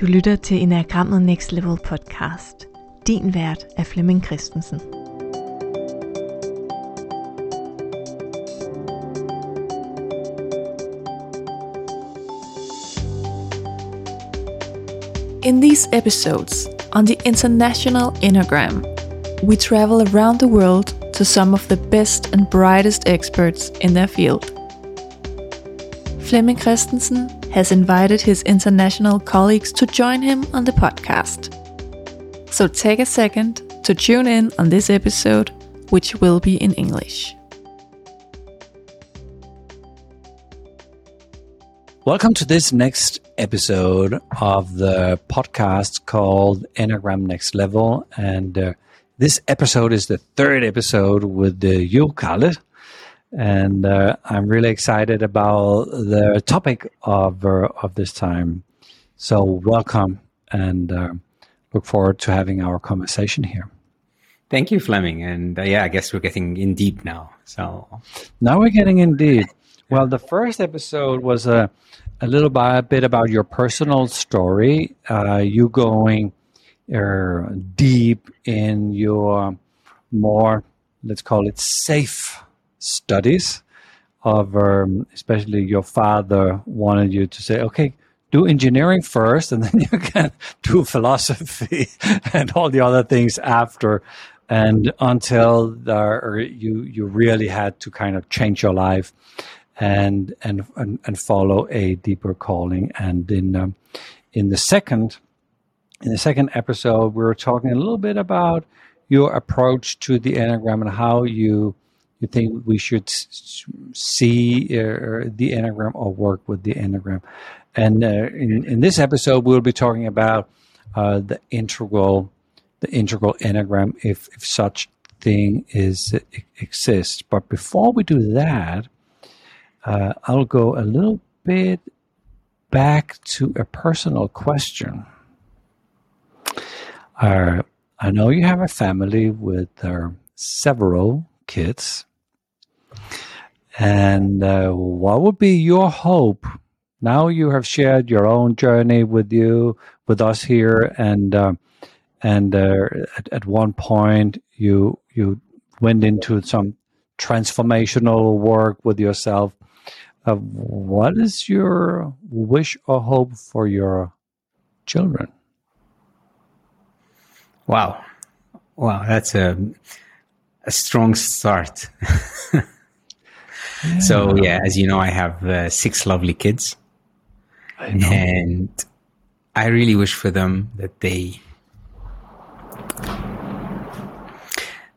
Du lytter til Enneagrammet Next Level podcast. Din vært er Flemming Christensen. In these episodes on the International Enneagram, we travel around the world to some of the best and brightest experts in their field. Flemming Christensen has invited his international colleagues to join him on the podcast. So take a second to tune in on this episode, which will be in English. Welcome to this next episode of the podcast called Enneagram Next Level. And uh, this episode is the third episode with uh, you, Khaled and uh, I'm really excited about the topic of uh, of this time. So welcome, and uh, look forward to having our conversation here. Thank you, Flemming. and uh, yeah, I guess we're getting in deep now. So now we're getting in deep. Well, the first episode was a a little by, a bit about your personal story. Uh, you going uh, deep in your more, let's call it safe studies of um, especially your father wanted you to say okay do engineering first and then you can do philosophy and all the other things after. And until there, you you really had to kind of change your life and and and, and follow a deeper calling. And in um, in the second in the second episode we were talking a little bit about your approach to the enneagram and how you you think we should see uh, the enneagram or work with the enneagram? And uh, in, in this episode we'll be talking about uh, the integral the integral enneagram if, if such thing is exists. But before we do that uh, i'll go a little bit back to a personal question. Uh, i know you have a family with uh, several kids and uh, what would be your hope? Now you have shared your own journey with you, with us here, and uh, and uh, at, at one point you you went into some transformational work with yourself. Uh, what is your wish or hope for your children? Wow, wow, that's a a strong start. So yeah, as you know, I have uh, six lovely kids, and I really wish for them that they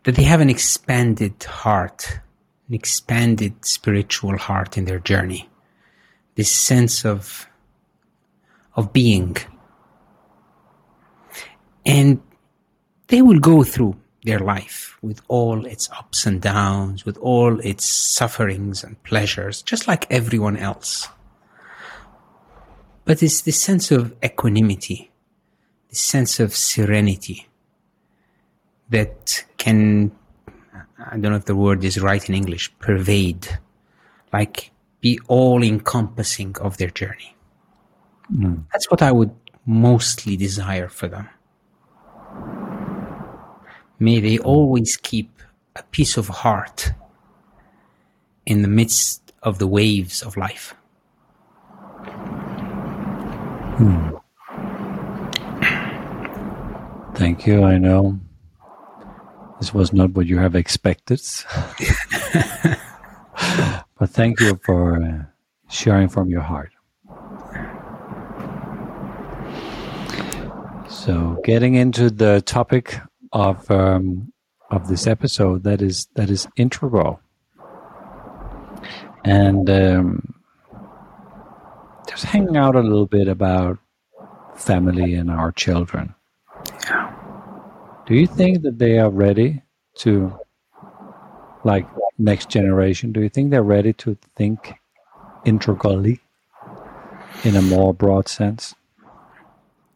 that they have an expanded heart, an expanded spiritual heart in their journey. This sense of of being, and they will go through their life with all its ups and downs, with all its sufferings and pleasures, just like everyone else. But it's this sense of equanimity, this sense of serenity that can, I don't know if the word is right in English, pervade, like be all encompassing of their journey. Mm. That's what I would mostly desire for them. May they always keep a piece of heart in the midst of the waves of life. Hmm. Thank you. I know this was not what you have expected. but thank you for uh, sharing from your heart. So, getting into the topic of um, of this episode that is that is integral, and um, just hanging out a little bit about family and our children. Do you think that they are ready to, like next generation? Do you think they're ready to think integrally in a more broad sense?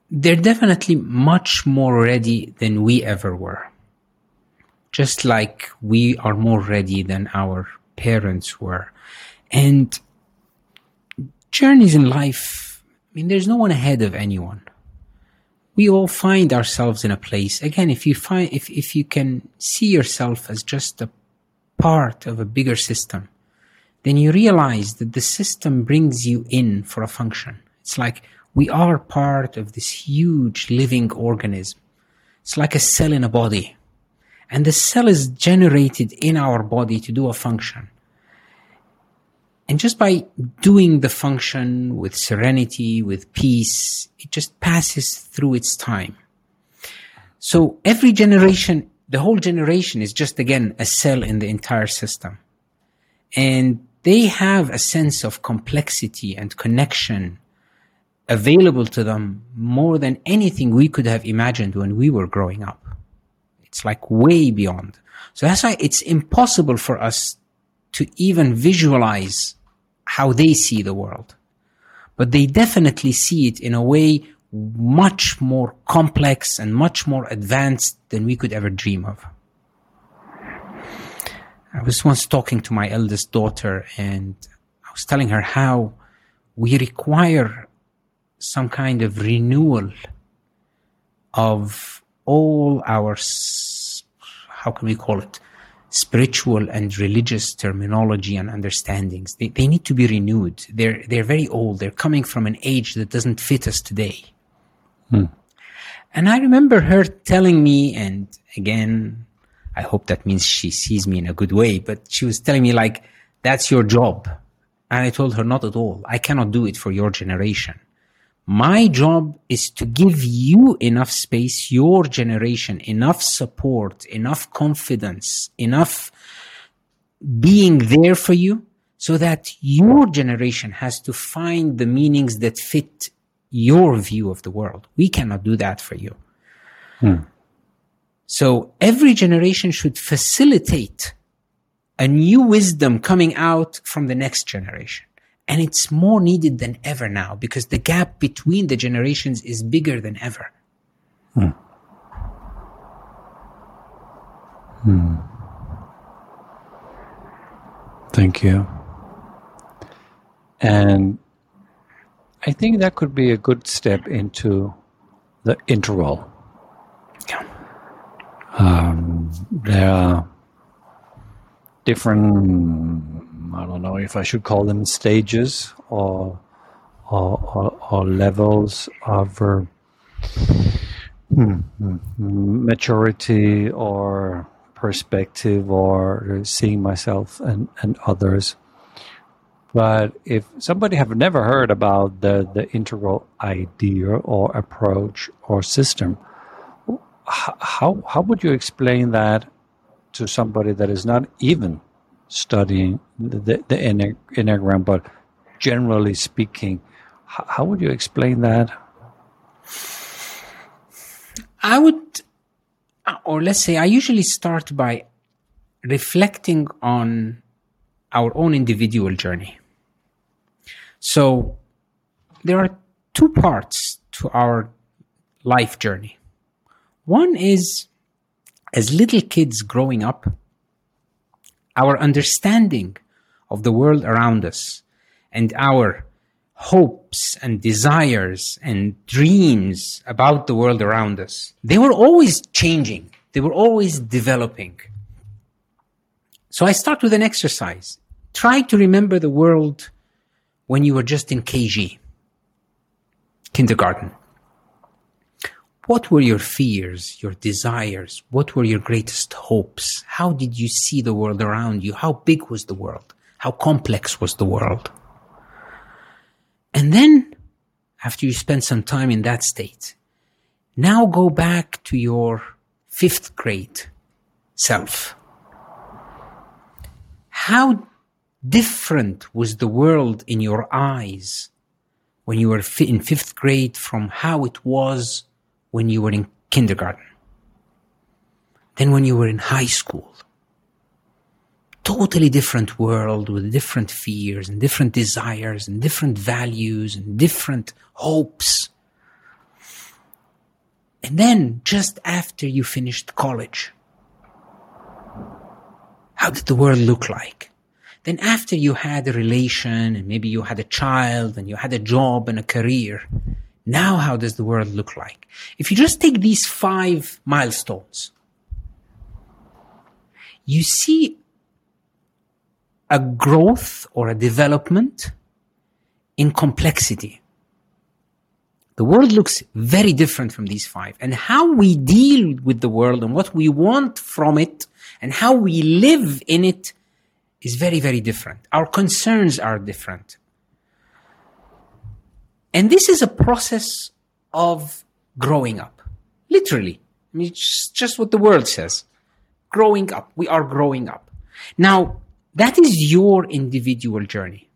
They're definitely much more ready than we ever were. Just like we are more ready than our parents were. And journeys in life, I mean, there's no one ahead of anyone. we all find ourselves in a place. Again, if you find, if, if you can see yourself as just a part of a bigger system, then you realize that the system brings you in for a function. It's like we are part of this huge living organism. It's like a cell in a body. And the cell is generated in our body to do a function. And just by doing the function with serenity, with peace, it just passes through its time. So every generation, the whole generation is just again a cell in the entire system. And they have a sense of complexity and connection available to them more than anything we could have imagined when we were growing up. It's like way beyond. So that's why it's impossible for us to even visualize how they see the world. But they definitely see it in a way much more complex and much more advanced than we could ever dream of. I was once talking to my eldest daughter and I was telling her how we require some kind of renewal of all our, how can we call it? spiritual and religious terminology and understandings. They, they need to be renewed. They're, they're very old. They're coming from an age that doesn't fit us today. Hmm. And I remember her telling me, and again, I hope that means she sees me in a good way, but she was telling me like, that's your job. And I told her, not at all. I cannot do it for your generation. My job is to give you enough space, your generation, enough support, enough confidence, enough being there for you so that your generation has to find the meanings that fit your view of the world. We cannot do that for you. Hmm. So every generation should facilitate a new wisdom coming out from the next generation. And it's more needed than ever now because the gap between the generations is bigger than ever. Hmm. Hmm. Thank you. And I think that could be a good step into the integral. Yeah. Um, there are different I don't know if I should call them stages or or, or, or levels of uh, hmm, maturity or perspective or seeing myself and, and others. But if somebody have never heard about the, the integral idea or approach or system, how, how would you explain that to somebody that is not even studying the, the Enneagram, but generally speaking, how, how would you explain that? I would, uh, or let's say, I usually start by reflecting on our own individual journey. So there are two parts to our life journey. One is as little kids growing up, our understanding of the world around us and our hopes and desires and dreams about the world around us, they were always changing. They were always developing. So I start with an exercise. Try to remember the world when you were just in KG, kindergarten. What were your fears, your desires? What were your greatest hopes? How did you see the world around you? How big was the world? How complex was the world? And then, after you spend some time in that state, now go back to your fifth grade self. How different was the world in your eyes when you were in fifth grade from how it was when you were in kindergarten, then when you were in high school. Totally different world with different fears and different desires and different values and different hopes. And then just after you finished college, how did the world look like? Then after you had a relation and maybe you had a child and you had a job and a career, Now, how does the world look like? If you just take these five milestones, you see a growth or a development in complexity. The world looks very different from these five. And how we deal with the world and what we want from it and how we live in it is very, very different. Our concerns are different. And this is a process of growing up. Literally. I mean, it's just what the world says. Growing up. We are growing up. Now, that is your individual journey.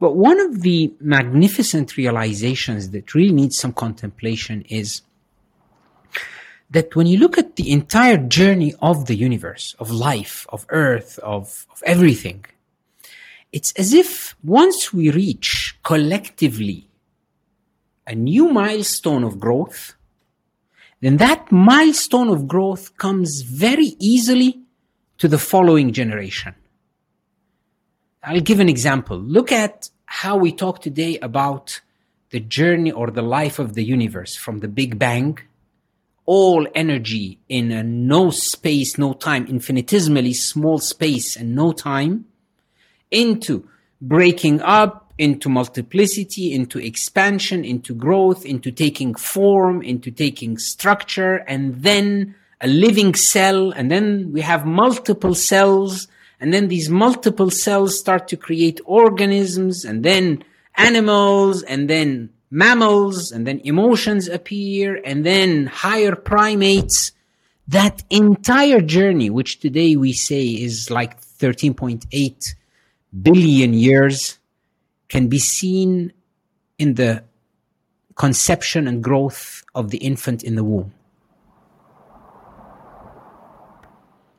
But one of the magnificent realizations that really needs some contemplation is that when you look at the entire journey of the universe, of life, of earth, of, of everything, it's as if once we reach collectively a new milestone of growth, then that milestone of growth comes very easily to the following generation. I'll give an example. Look at how we talk today about the journey or the life of the universe from the Big Bang, all energy in a no space, no time, infinitesimally small space and no time, into breaking up, into multiplicity, into expansion, into growth, into taking form, into taking structure, and then a living cell, and then we have multiple cells and then these multiple cells start to create organisms and then animals and then mammals and then emotions appear and then higher primates. That entire journey, which today we say is like 13.8 billion years, can be seen in the conception and growth of the infant in the womb.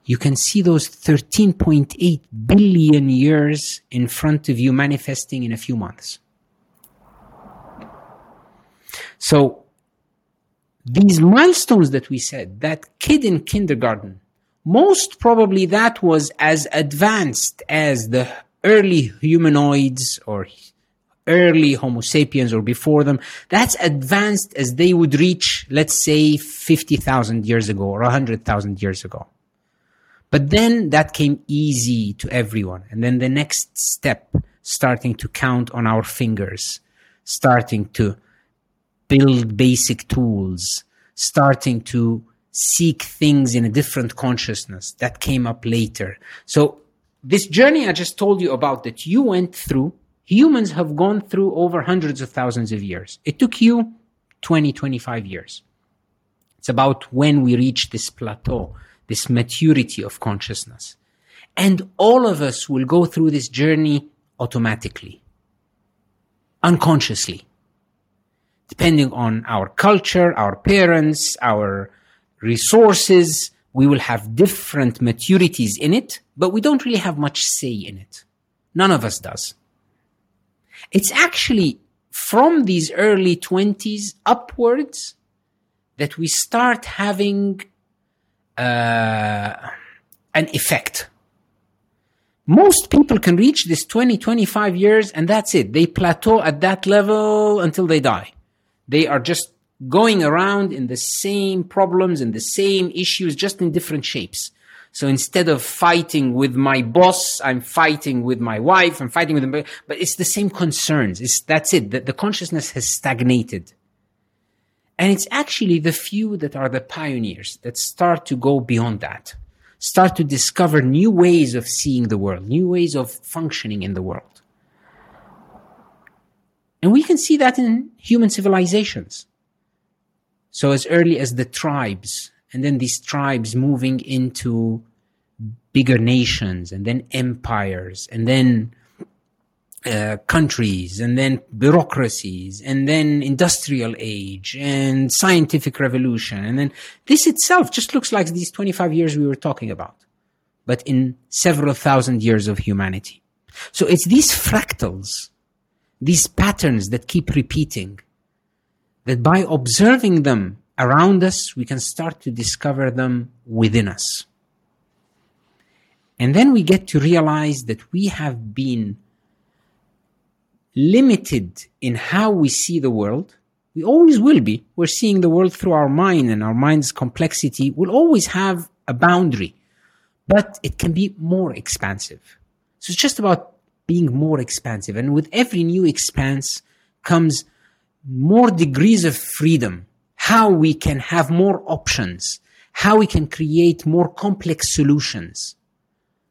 you can see those 13.8 billion years in front of you manifesting in a few months. So, these milestones that we said, that kid in kindergarten, most probably that was as advanced as the early humanoids or early Homo sapiens or before them. That's advanced as they would reach, let's say, 50,000 years ago or 100,000 years ago. But then that came easy to everyone. And then the next step, starting to count on our fingers, starting to build basic tools, starting to seek things in a different consciousness that came up later. So this journey I just told you about that you went through, humans have gone through over hundreds of thousands of years. It took you 20, 25 years. It's about when we reach this plateau this maturity of consciousness. And all of us will go through this journey automatically, unconsciously, depending on our culture, our parents, our resources. We will have different maturities in it, but we don't really have much say in it. None of us does. It's actually from these early 20s upwards that we start having uh, an effect. Most people can reach this 20, 25 years and that's it. They plateau at that level until they die. They are just going around in the same problems and the same issues, just in different shapes. So instead of fighting with my boss, I'm fighting with my wife, I'm fighting with them, but it's the same concerns. It's, that's it. The, the consciousness has stagnated. And it's actually the few that are the pioneers that start to go beyond that, start to discover new ways of seeing the world, new ways of functioning in the world. And we can see that in human civilizations. So as early as the tribes, and then these tribes moving into bigger nations, and then empires, and then uh, countries and then bureaucracies and then industrial age and scientific revolution and then this itself just looks like these 25 years we were talking about but in several thousand years of humanity. So it's these fractals these patterns that keep repeating that by observing them around us we can start to discover them within us and then we get to realize that we have been limited in how we see the world. We always will be. We're seeing the world through our mind, and our mind's complexity will always have a boundary, but it can be more expansive. So it's just about being more expansive. And with every new expanse comes more degrees of freedom, how we can have more options, how we can create more complex solutions,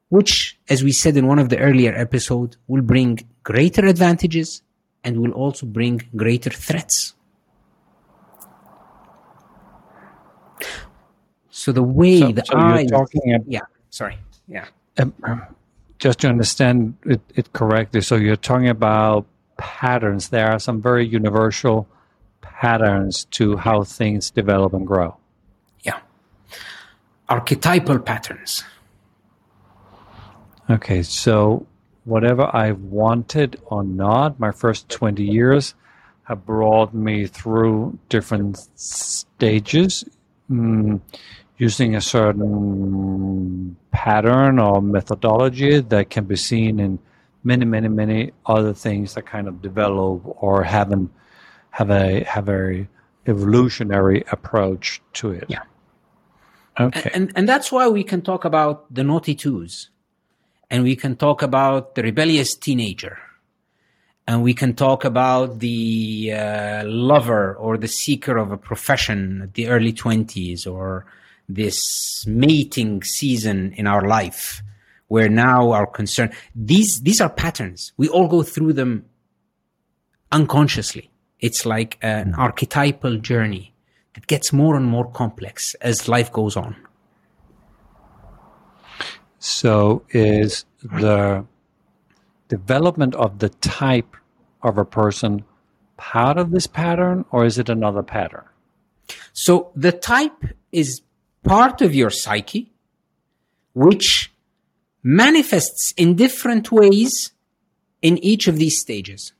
which, as we said in one of the earlier episodes, will bring greater advantages and will also bring greater threats. So the way So, the so you're talking yeah, sorry, yeah. um, just to understand it, it correctly. So you're talking about patterns. There are some very universal patterns to how things develop and grow. Yeah. Archetypal patterns. Okay, so whatever I've wanted or not, my first 20 years have brought me through different stages mm, using a certain pattern or methodology that can be seen in many, many, many other things that kind of develop or have an have a have a evolutionary approach to it. Yeah. Okay. And, and that's why we can talk about the naughty twos. And we can talk about the rebellious teenager. And we can talk about the uh, lover or the seeker of a profession at the early 20s or this mating season in our life where now our concern these these are patterns. We all go through them unconsciously. It's like an mm. archetypal journey that gets more and more complex as life goes on. So is the development of the type of a person part of this pattern or is it another pattern? So the type is part of your psyche, which manifests in different ways in each of these stages.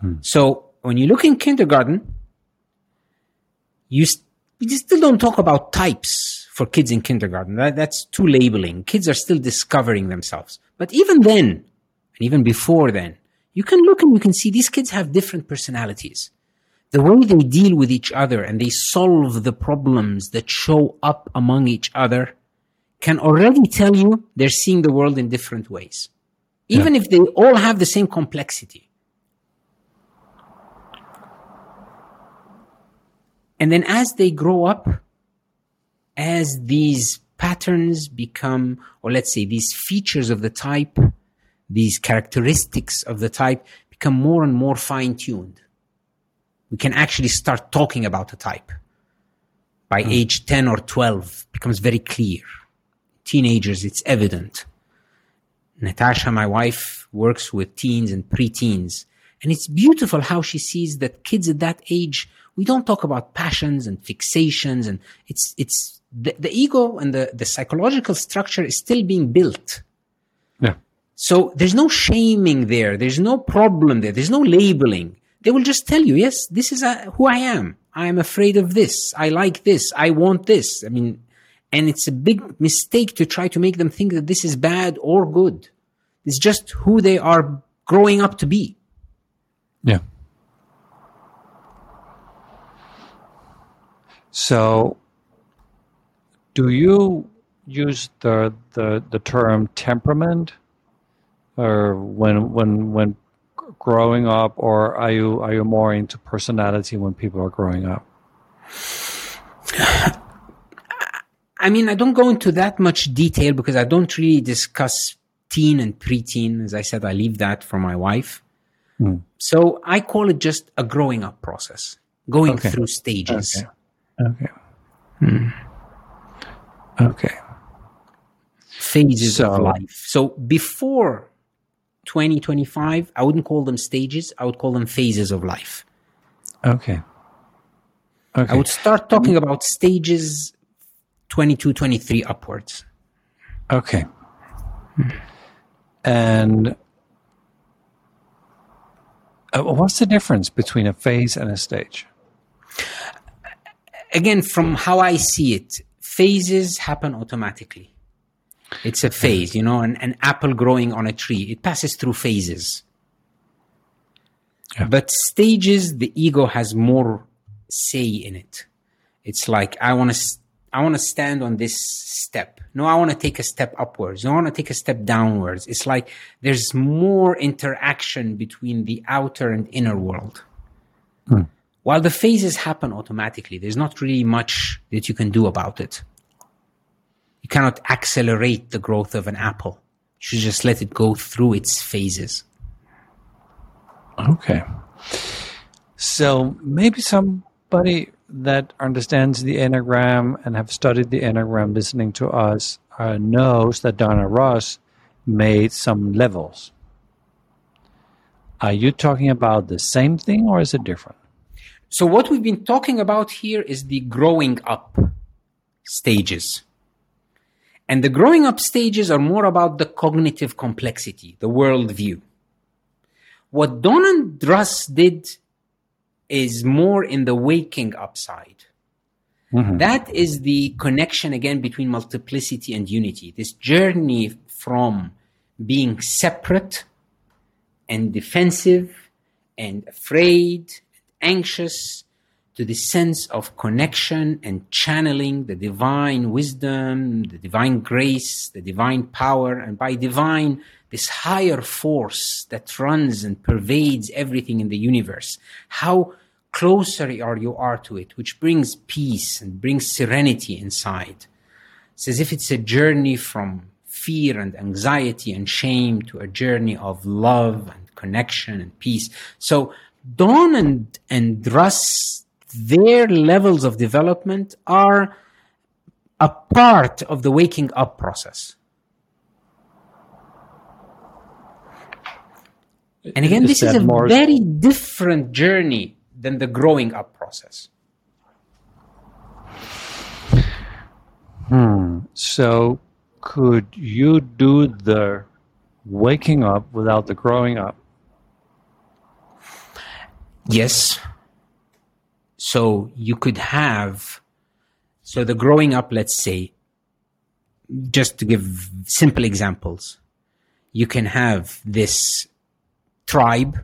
Hmm. So when you look in kindergarten, you, st- you still don't talk about types for kids in kindergarten. That, that's too labeling. Kids are still discovering themselves. But even then, and even before then, you can look and you can see these kids have different personalities the way they deal with each other and they solve the problems that show up among each other can already tell you they're seeing the world in different ways, even if they all have the same complexity. And then as they grow up, as these patterns become, or let's say these features of the type, these characteristics of the type become more and more fine tuned we can actually start talking about a type. By hmm. age 10 or 12, becomes very clear. Teenagers, it's evident. Natasha, my wife, works with teens and preteens. And it's beautiful how she sees that kids at that age, we don't talk about passions and fixations and it's, it's the, the ego and the, the psychological structure is still being built. Yeah. So there's no shaming there. There's no problem there. There's no labeling. They will just tell you, yes, this is a, who I am. I am afraid of this. I like this. I want this. I mean, and it's a big mistake to try to make them think that this is bad or good. It's just who they are growing up to be. Yeah. So, do you use the the, the term temperament, or when when when growing up, or are you are you more into personality when people are growing up? I mean, I don't go into that much detail because I don't really discuss teen and preteen. As I said, I leave that for my wife. Hmm. So I call it just a growing up process, going Okay. through stages. Okay. Okay. Okay. phases of life. So before 2025, I wouldn't call them stages. I would call them phases of life. Okay. Okay. I would start talking about stages 22, 23 upwards. Okay. And uh, what's the difference between a phase and a stage? Again, from how I see it, phases happen automatically. It's a phase, you know, an, an apple growing on a tree. It passes through phases. Yeah. But stages, the ego has more say in it. It's like I want to, I want to stand on this step. No, I want to take a step upwards. No, I want to take a step downwards. It's like there's more interaction between the outer and inner world. Hmm. While the phases happen automatically, there's not really much that you can do about it. You cannot accelerate the growth of an apple. You should just let it go through its phases. Okay. So maybe somebody that understands the Enneagram and have studied the Enneagram listening to us uh, knows that Don and Russ made some levels. Are you talking about the same thing or is it different? So, what we've been talking about here is the growing up stages. And the growing up stages are more about the cognitive complexity, the worldview. What Don and Russ did is more in the waking up side. Mm-hmm. That is the connection again between multiplicity and unity. This journey from being separate and defensive and afraid, anxious, to the sense of connection and channeling the divine wisdom, the divine grace, the divine power, and by divine, this higher force that runs and pervades everything in the universe. How closer you are to it, which brings peace and brings serenity inside. It's as if it's a journey from fear and anxiety and shame to a journey of love and connection and peace. So Don and, and Russ, their levels of development are a part of the waking up process. And again, Is this is a more- very different journey than the growing up process. Hmm. So could you do the waking up without the growing up? Yes. So you could have, so the growing up, let's say, just to give simple examples, you can have this tribe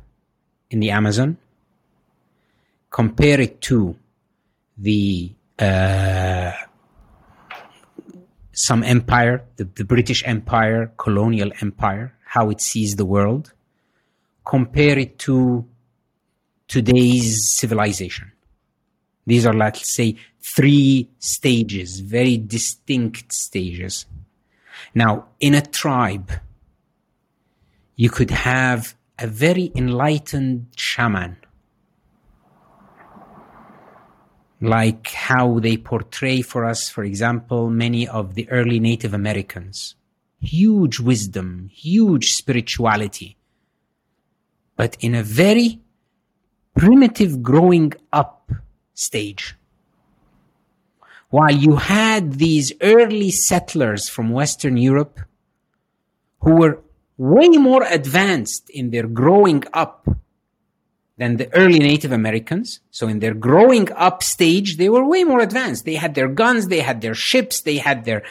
in the Amazon, compare it to the uh, some empire, the, the British Empire, colonial empire, how it sees the world, compare it to today's civilization. These are, let's say, three stages, very distinct stages. Now, in a tribe, you could have a very enlightened shaman, like how they portray for us, for example, many of the early Native Americans. Huge wisdom, huge spirituality, but in a very primitive growing up stage. While you had these early settlers from Western Europe who were way more advanced in their growing up than the early Native Americans. So in their growing up stage, they were way more advanced. They had their guns, they had their ships, they had their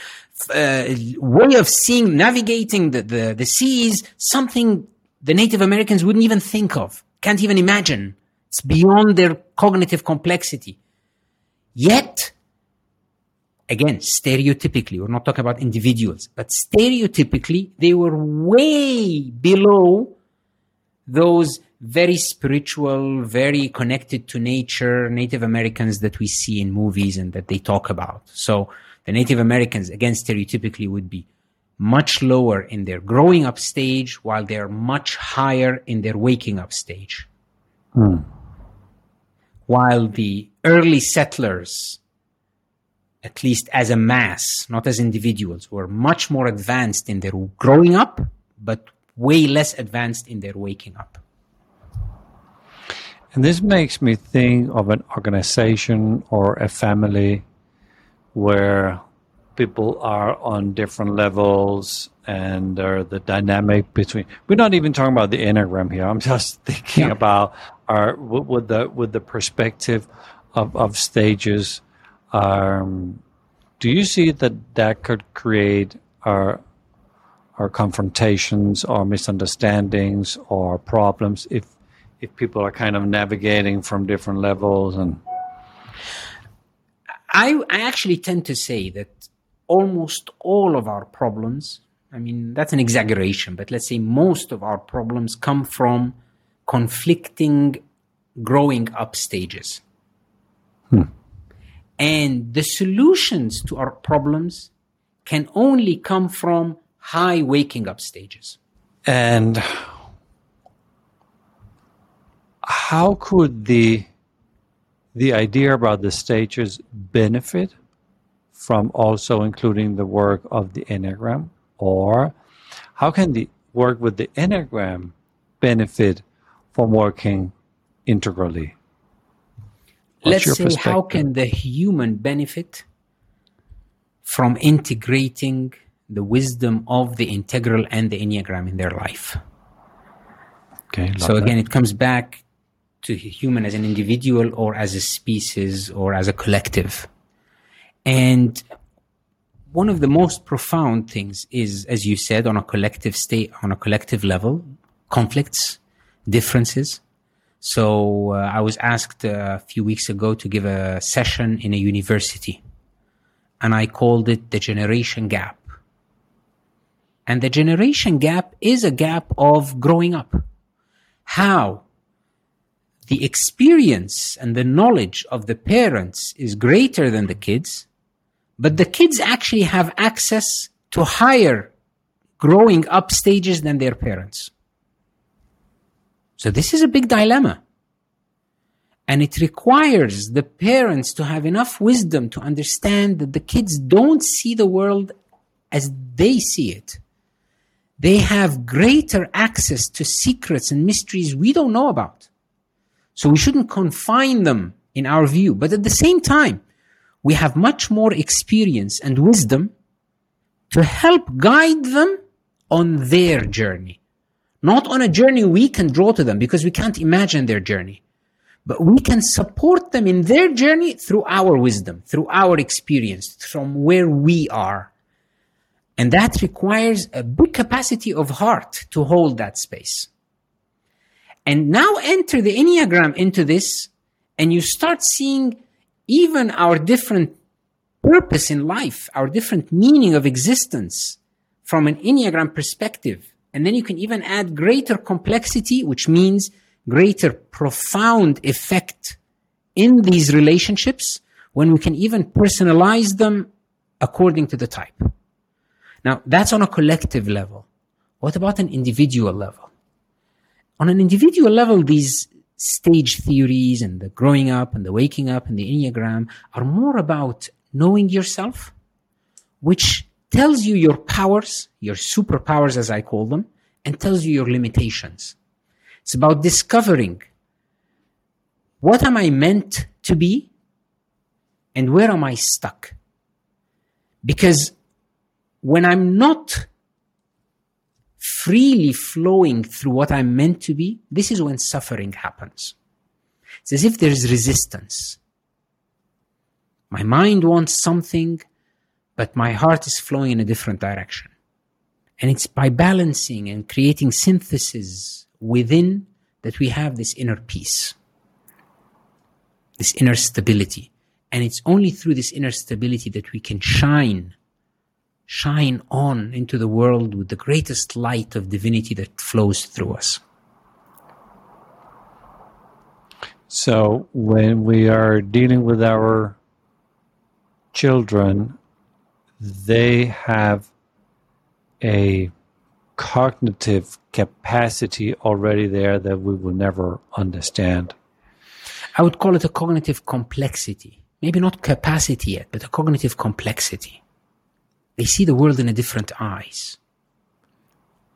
uh, way of seeing, navigating the, the, the seas, something the Native Americans wouldn't even think of, can't even imagine. It's beyond their cognitive complexity. Yet, again, stereotypically, we're not talking about individuals, but stereotypically, they were way below those very spiritual, very connected to nature Native Americans that we see in movies and that they talk about. So the Native Americans, again, stereotypically would be much lower in their growing up stage while they're much higher in their waking up stage. Hmm. While the early settlers, at least as a mass, not as individuals, were much more advanced in their growing up, but way less advanced in their waking up. And this makes me think of an organization or a family where people are on different levels and the dynamic between we're not even talking about the enneagram here i'm just thinking Yeah. about our with with the with the perspective of, of stages um, do you see that that could create our our confrontations or misunderstandings or problems if if people are kind of navigating from different levels and I, I actually tend to say that almost all of our problems, I mean, that's an exaggeration, but let's say most of our problems come from conflicting growing up stages. Hmm. And the solutions to our problems can only come from high waking up stages. and how could the the idea about the stages benefit from also including the work of the enneagram or how can the work with the enneagram benefit from working integrally What's Let's say, how can the human benefit from integrating the wisdom of the integral and the enneagram in their life? okay So that. again, it comes back to human as an individual or as a species or as a collective. And one of the most profound things is, as you said, on a collective state, on a collective level, conflicts, differences. So uh, I was asked uh, a few weeks ago to give a session in a university, and I called it the generation gap. And the generation gap is a gap of growing up. How the experience and the knowledge of the parents is greater than the kids, but the kids actually have access to higher growing up stages than their parents. So this is a big dilemma. And it requires the parents to have enough wisdom to understand that the kids don't see the world as they see it. They have greater access to secrets and mysteries we don't know about. So we shouldn't confine them in our view. But at the same time, we have much more experience and wisdom to help guide them on their journey. Not on a journey we can draw to them because we can't imagine their journey. But we can support them in their journey through our wisdom, through our experience, from where we are. And that requires a big capacity of heart to hold that space. And now enter the Enneagram into this, and you start seeing even our different purpose in life, our different meaning of existence from an Enneagram perspective. And then you can even add greater complexity, which means greater profound effect in these relationships when we can even personalize them according to the type. Now, that's on a collective level. What about an individual level? On an individual level, these stage theories and the growing up and the waking up and the Enneagram are more about knowing yourself, which tells you your powers, your superpowers, as I call them, and tells you your limitations. It's about discovering what am I meant to be and where am I stuck? Because when I'm not freely flowing through what I'm meant to be, this is when suffering happens. It's as if there's resistance. My mind wants something, but my heart is flowing in a different direction. And it's by balancing and creating synthesis within that we have this inner peace, this inner stability. And it's only through this inner stability that we can shine shine on into the world with the greatest light of divinity that flows through us. So when we are dealing with our children, they have a cognitive capacity already there that we will never understand. I would call it a cognitive complexity. Maybe not capacity yet, but a cognitive complexity. They see the world in a different eyes.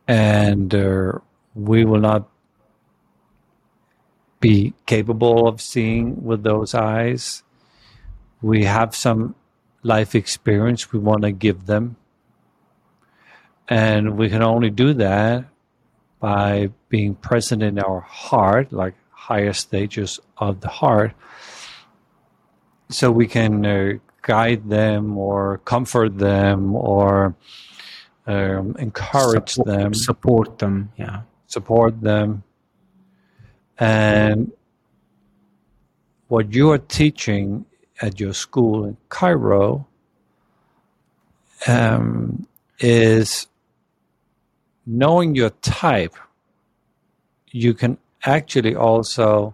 And uh, we will not be capable of seeing with those eyes. We have some life experience we want to give them. And we can only do that by being present in our heart, like higher stages of the heart, so we can uh, guide them or comfort them or um, encourage support, them, support them. Yeah. support them. And what you are teaching at your school in Cairo um, is knowing your type, you can actually also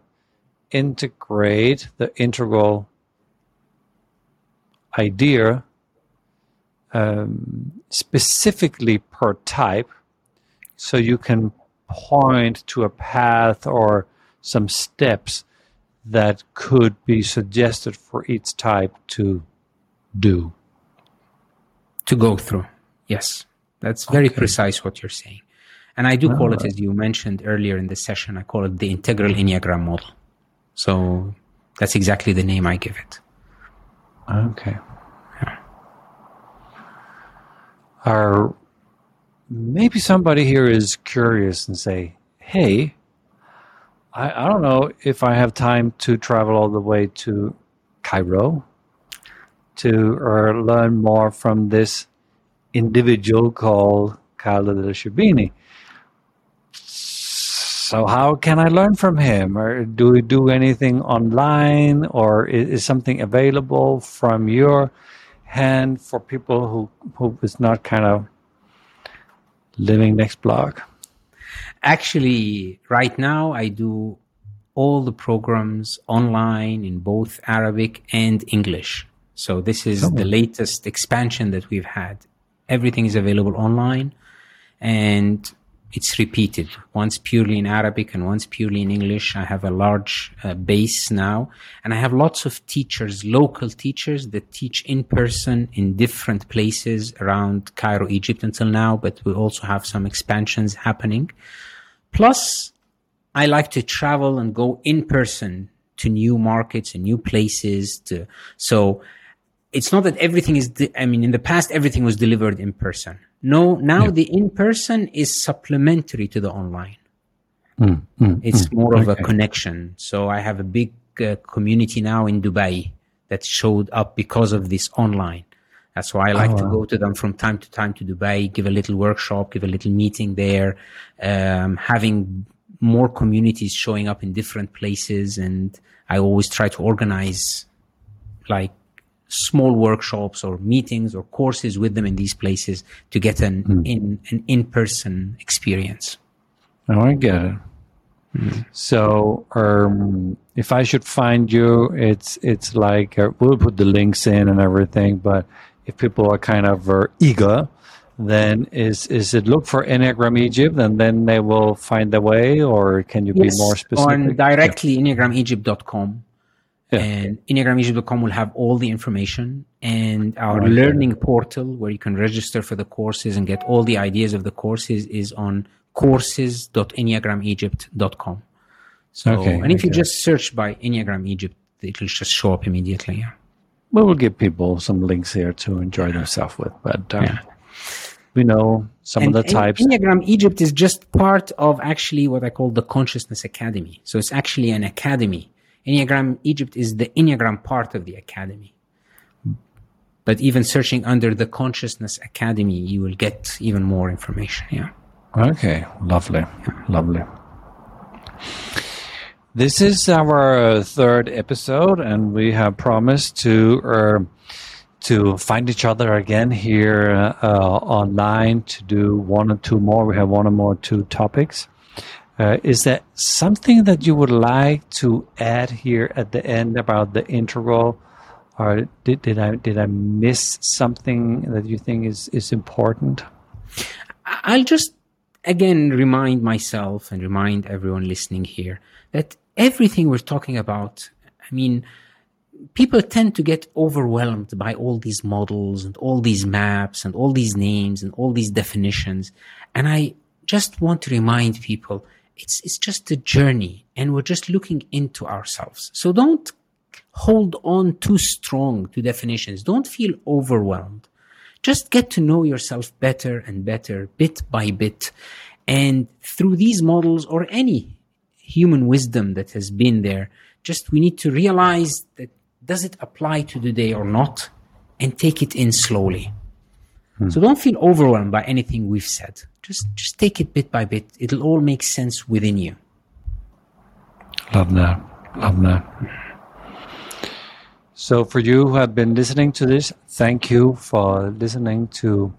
integrate the integral idea um, specifically per type so you can point to a path or some steps that could be suggested for each type to do. To go through. Yes. That's very okay. precise what you're saying. And i do call it as you mentioned earlier in the session i call it the integral enneagram model. So that's exactly the name i give it. Okay are maybe somebody here is curious and say, hey, I, I don't know if I have time to travel all the way to Cairo to or learn more from this individual called Khaled El-Sherbini. So how can I learn from him? Or do we do anything online or is, is something available from your hand for people who who is not kind of living next block? Actually, right now I do all the programs online in both Arabic and English. So this is oh. the latest expansion that we've had. Everything is available online and it's repeated once purely in Arabic and once purely in English. I have a large uh, base now and I have lots of teachers, local teachers that teach in person in different places around Cairo, Egypt until now, but we also have some expansions happening. Plus, I like to travel and go in person to new markets and new places to, so it's not that everything is, de- I mean, in the past, everything was delivered in person no, now yeah. the in person is supplementary to the online. Mm, mm, it's mm, more of okay. a connection. So I have a big uh, community now in Dubai that showed up because of this online. That's why I like oh, to go to them from time to time to Dubai, give a little workshop, give a little meeting there, um, having more communities showing up in different places. And I always try to organize like small workshops or meetings or courses with them in these places to get an mm. in an in-person experience. Oh, I get it. Mm. So, um, if I should find you, it's it's like uh, we'll put the links in and everything. But if people are kind of uh, eager, then is is it look for Enneagram Egypt and then they will find the way, or can you yes, be more specific? On directly yeah. enneagramegypt.com yeah. And EnneagramEgypt.com will have all the information and our right. learning portal where you can register for the courses and get all the ideas of the courses is on courses.enneagramegypt.com. So, okay, and if okay. you just search by Enneagram Egypt, it will just show up immediately. Yeah. Well, we'll give people some links here to enjoy themselves with, but um, yeah. we know some and of the types. Enneagram Egypt is just part of actually what I call the Consciousness Academy. So it's actually an academy Enneagram Egypt is the Enneagram part of the academy. But even searching under the Consciousness Academy, you will get even more information. Yeah. Okay. Lovely. Yeah. Lovely. This is our third episode, and we have promised to uh, to find each other again here uh, online to do one or two more. We have one or more two topics. Uh, is there something that you would like to add here at the end about the integral, or did, did I did I miss something that you think is is important? I'll just again remind myself and remind everyone listening here that everything we're talking about, I mean, people tend to get overwhelmed by all these models and all these maps and all these names and all these definitions. And I just want to remind people it's, it's just a journey and we're just looking into ourselves. So don't hold on too strong to definitions. Don't feel overwhelmed. Just get to know yourself better and better, bit by bit. And through these models or any human wisdom that has been there, just we need to realize that does it apply to today or not and take it in slowly. Hmm. So don't feel overwhelmed by anything we've said. Just just take it bit by bit. It'll all make sense within you. Love that. Love that. So, for you who have been listening to this, thank you for listening to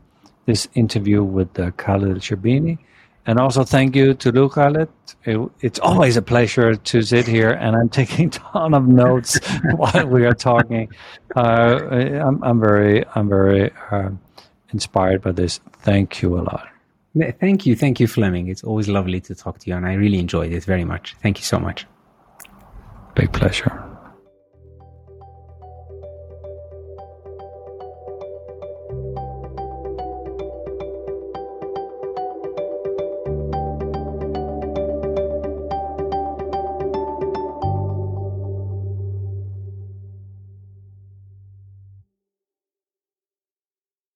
this interview with uh, Khaled Sherbini. And also thank you to Lou Khaled. It, it's always a pleasure to sit here, and I'm taking a ton of notes while we are talking. Uh, I'm, I'm, very, I'm very uh, inspired by this. Thank you a lot. Thank you. Thank you, Flemming. It's always lovely to talk to you, and I really enjoyed it very much. Thank you so much. Big pleasure.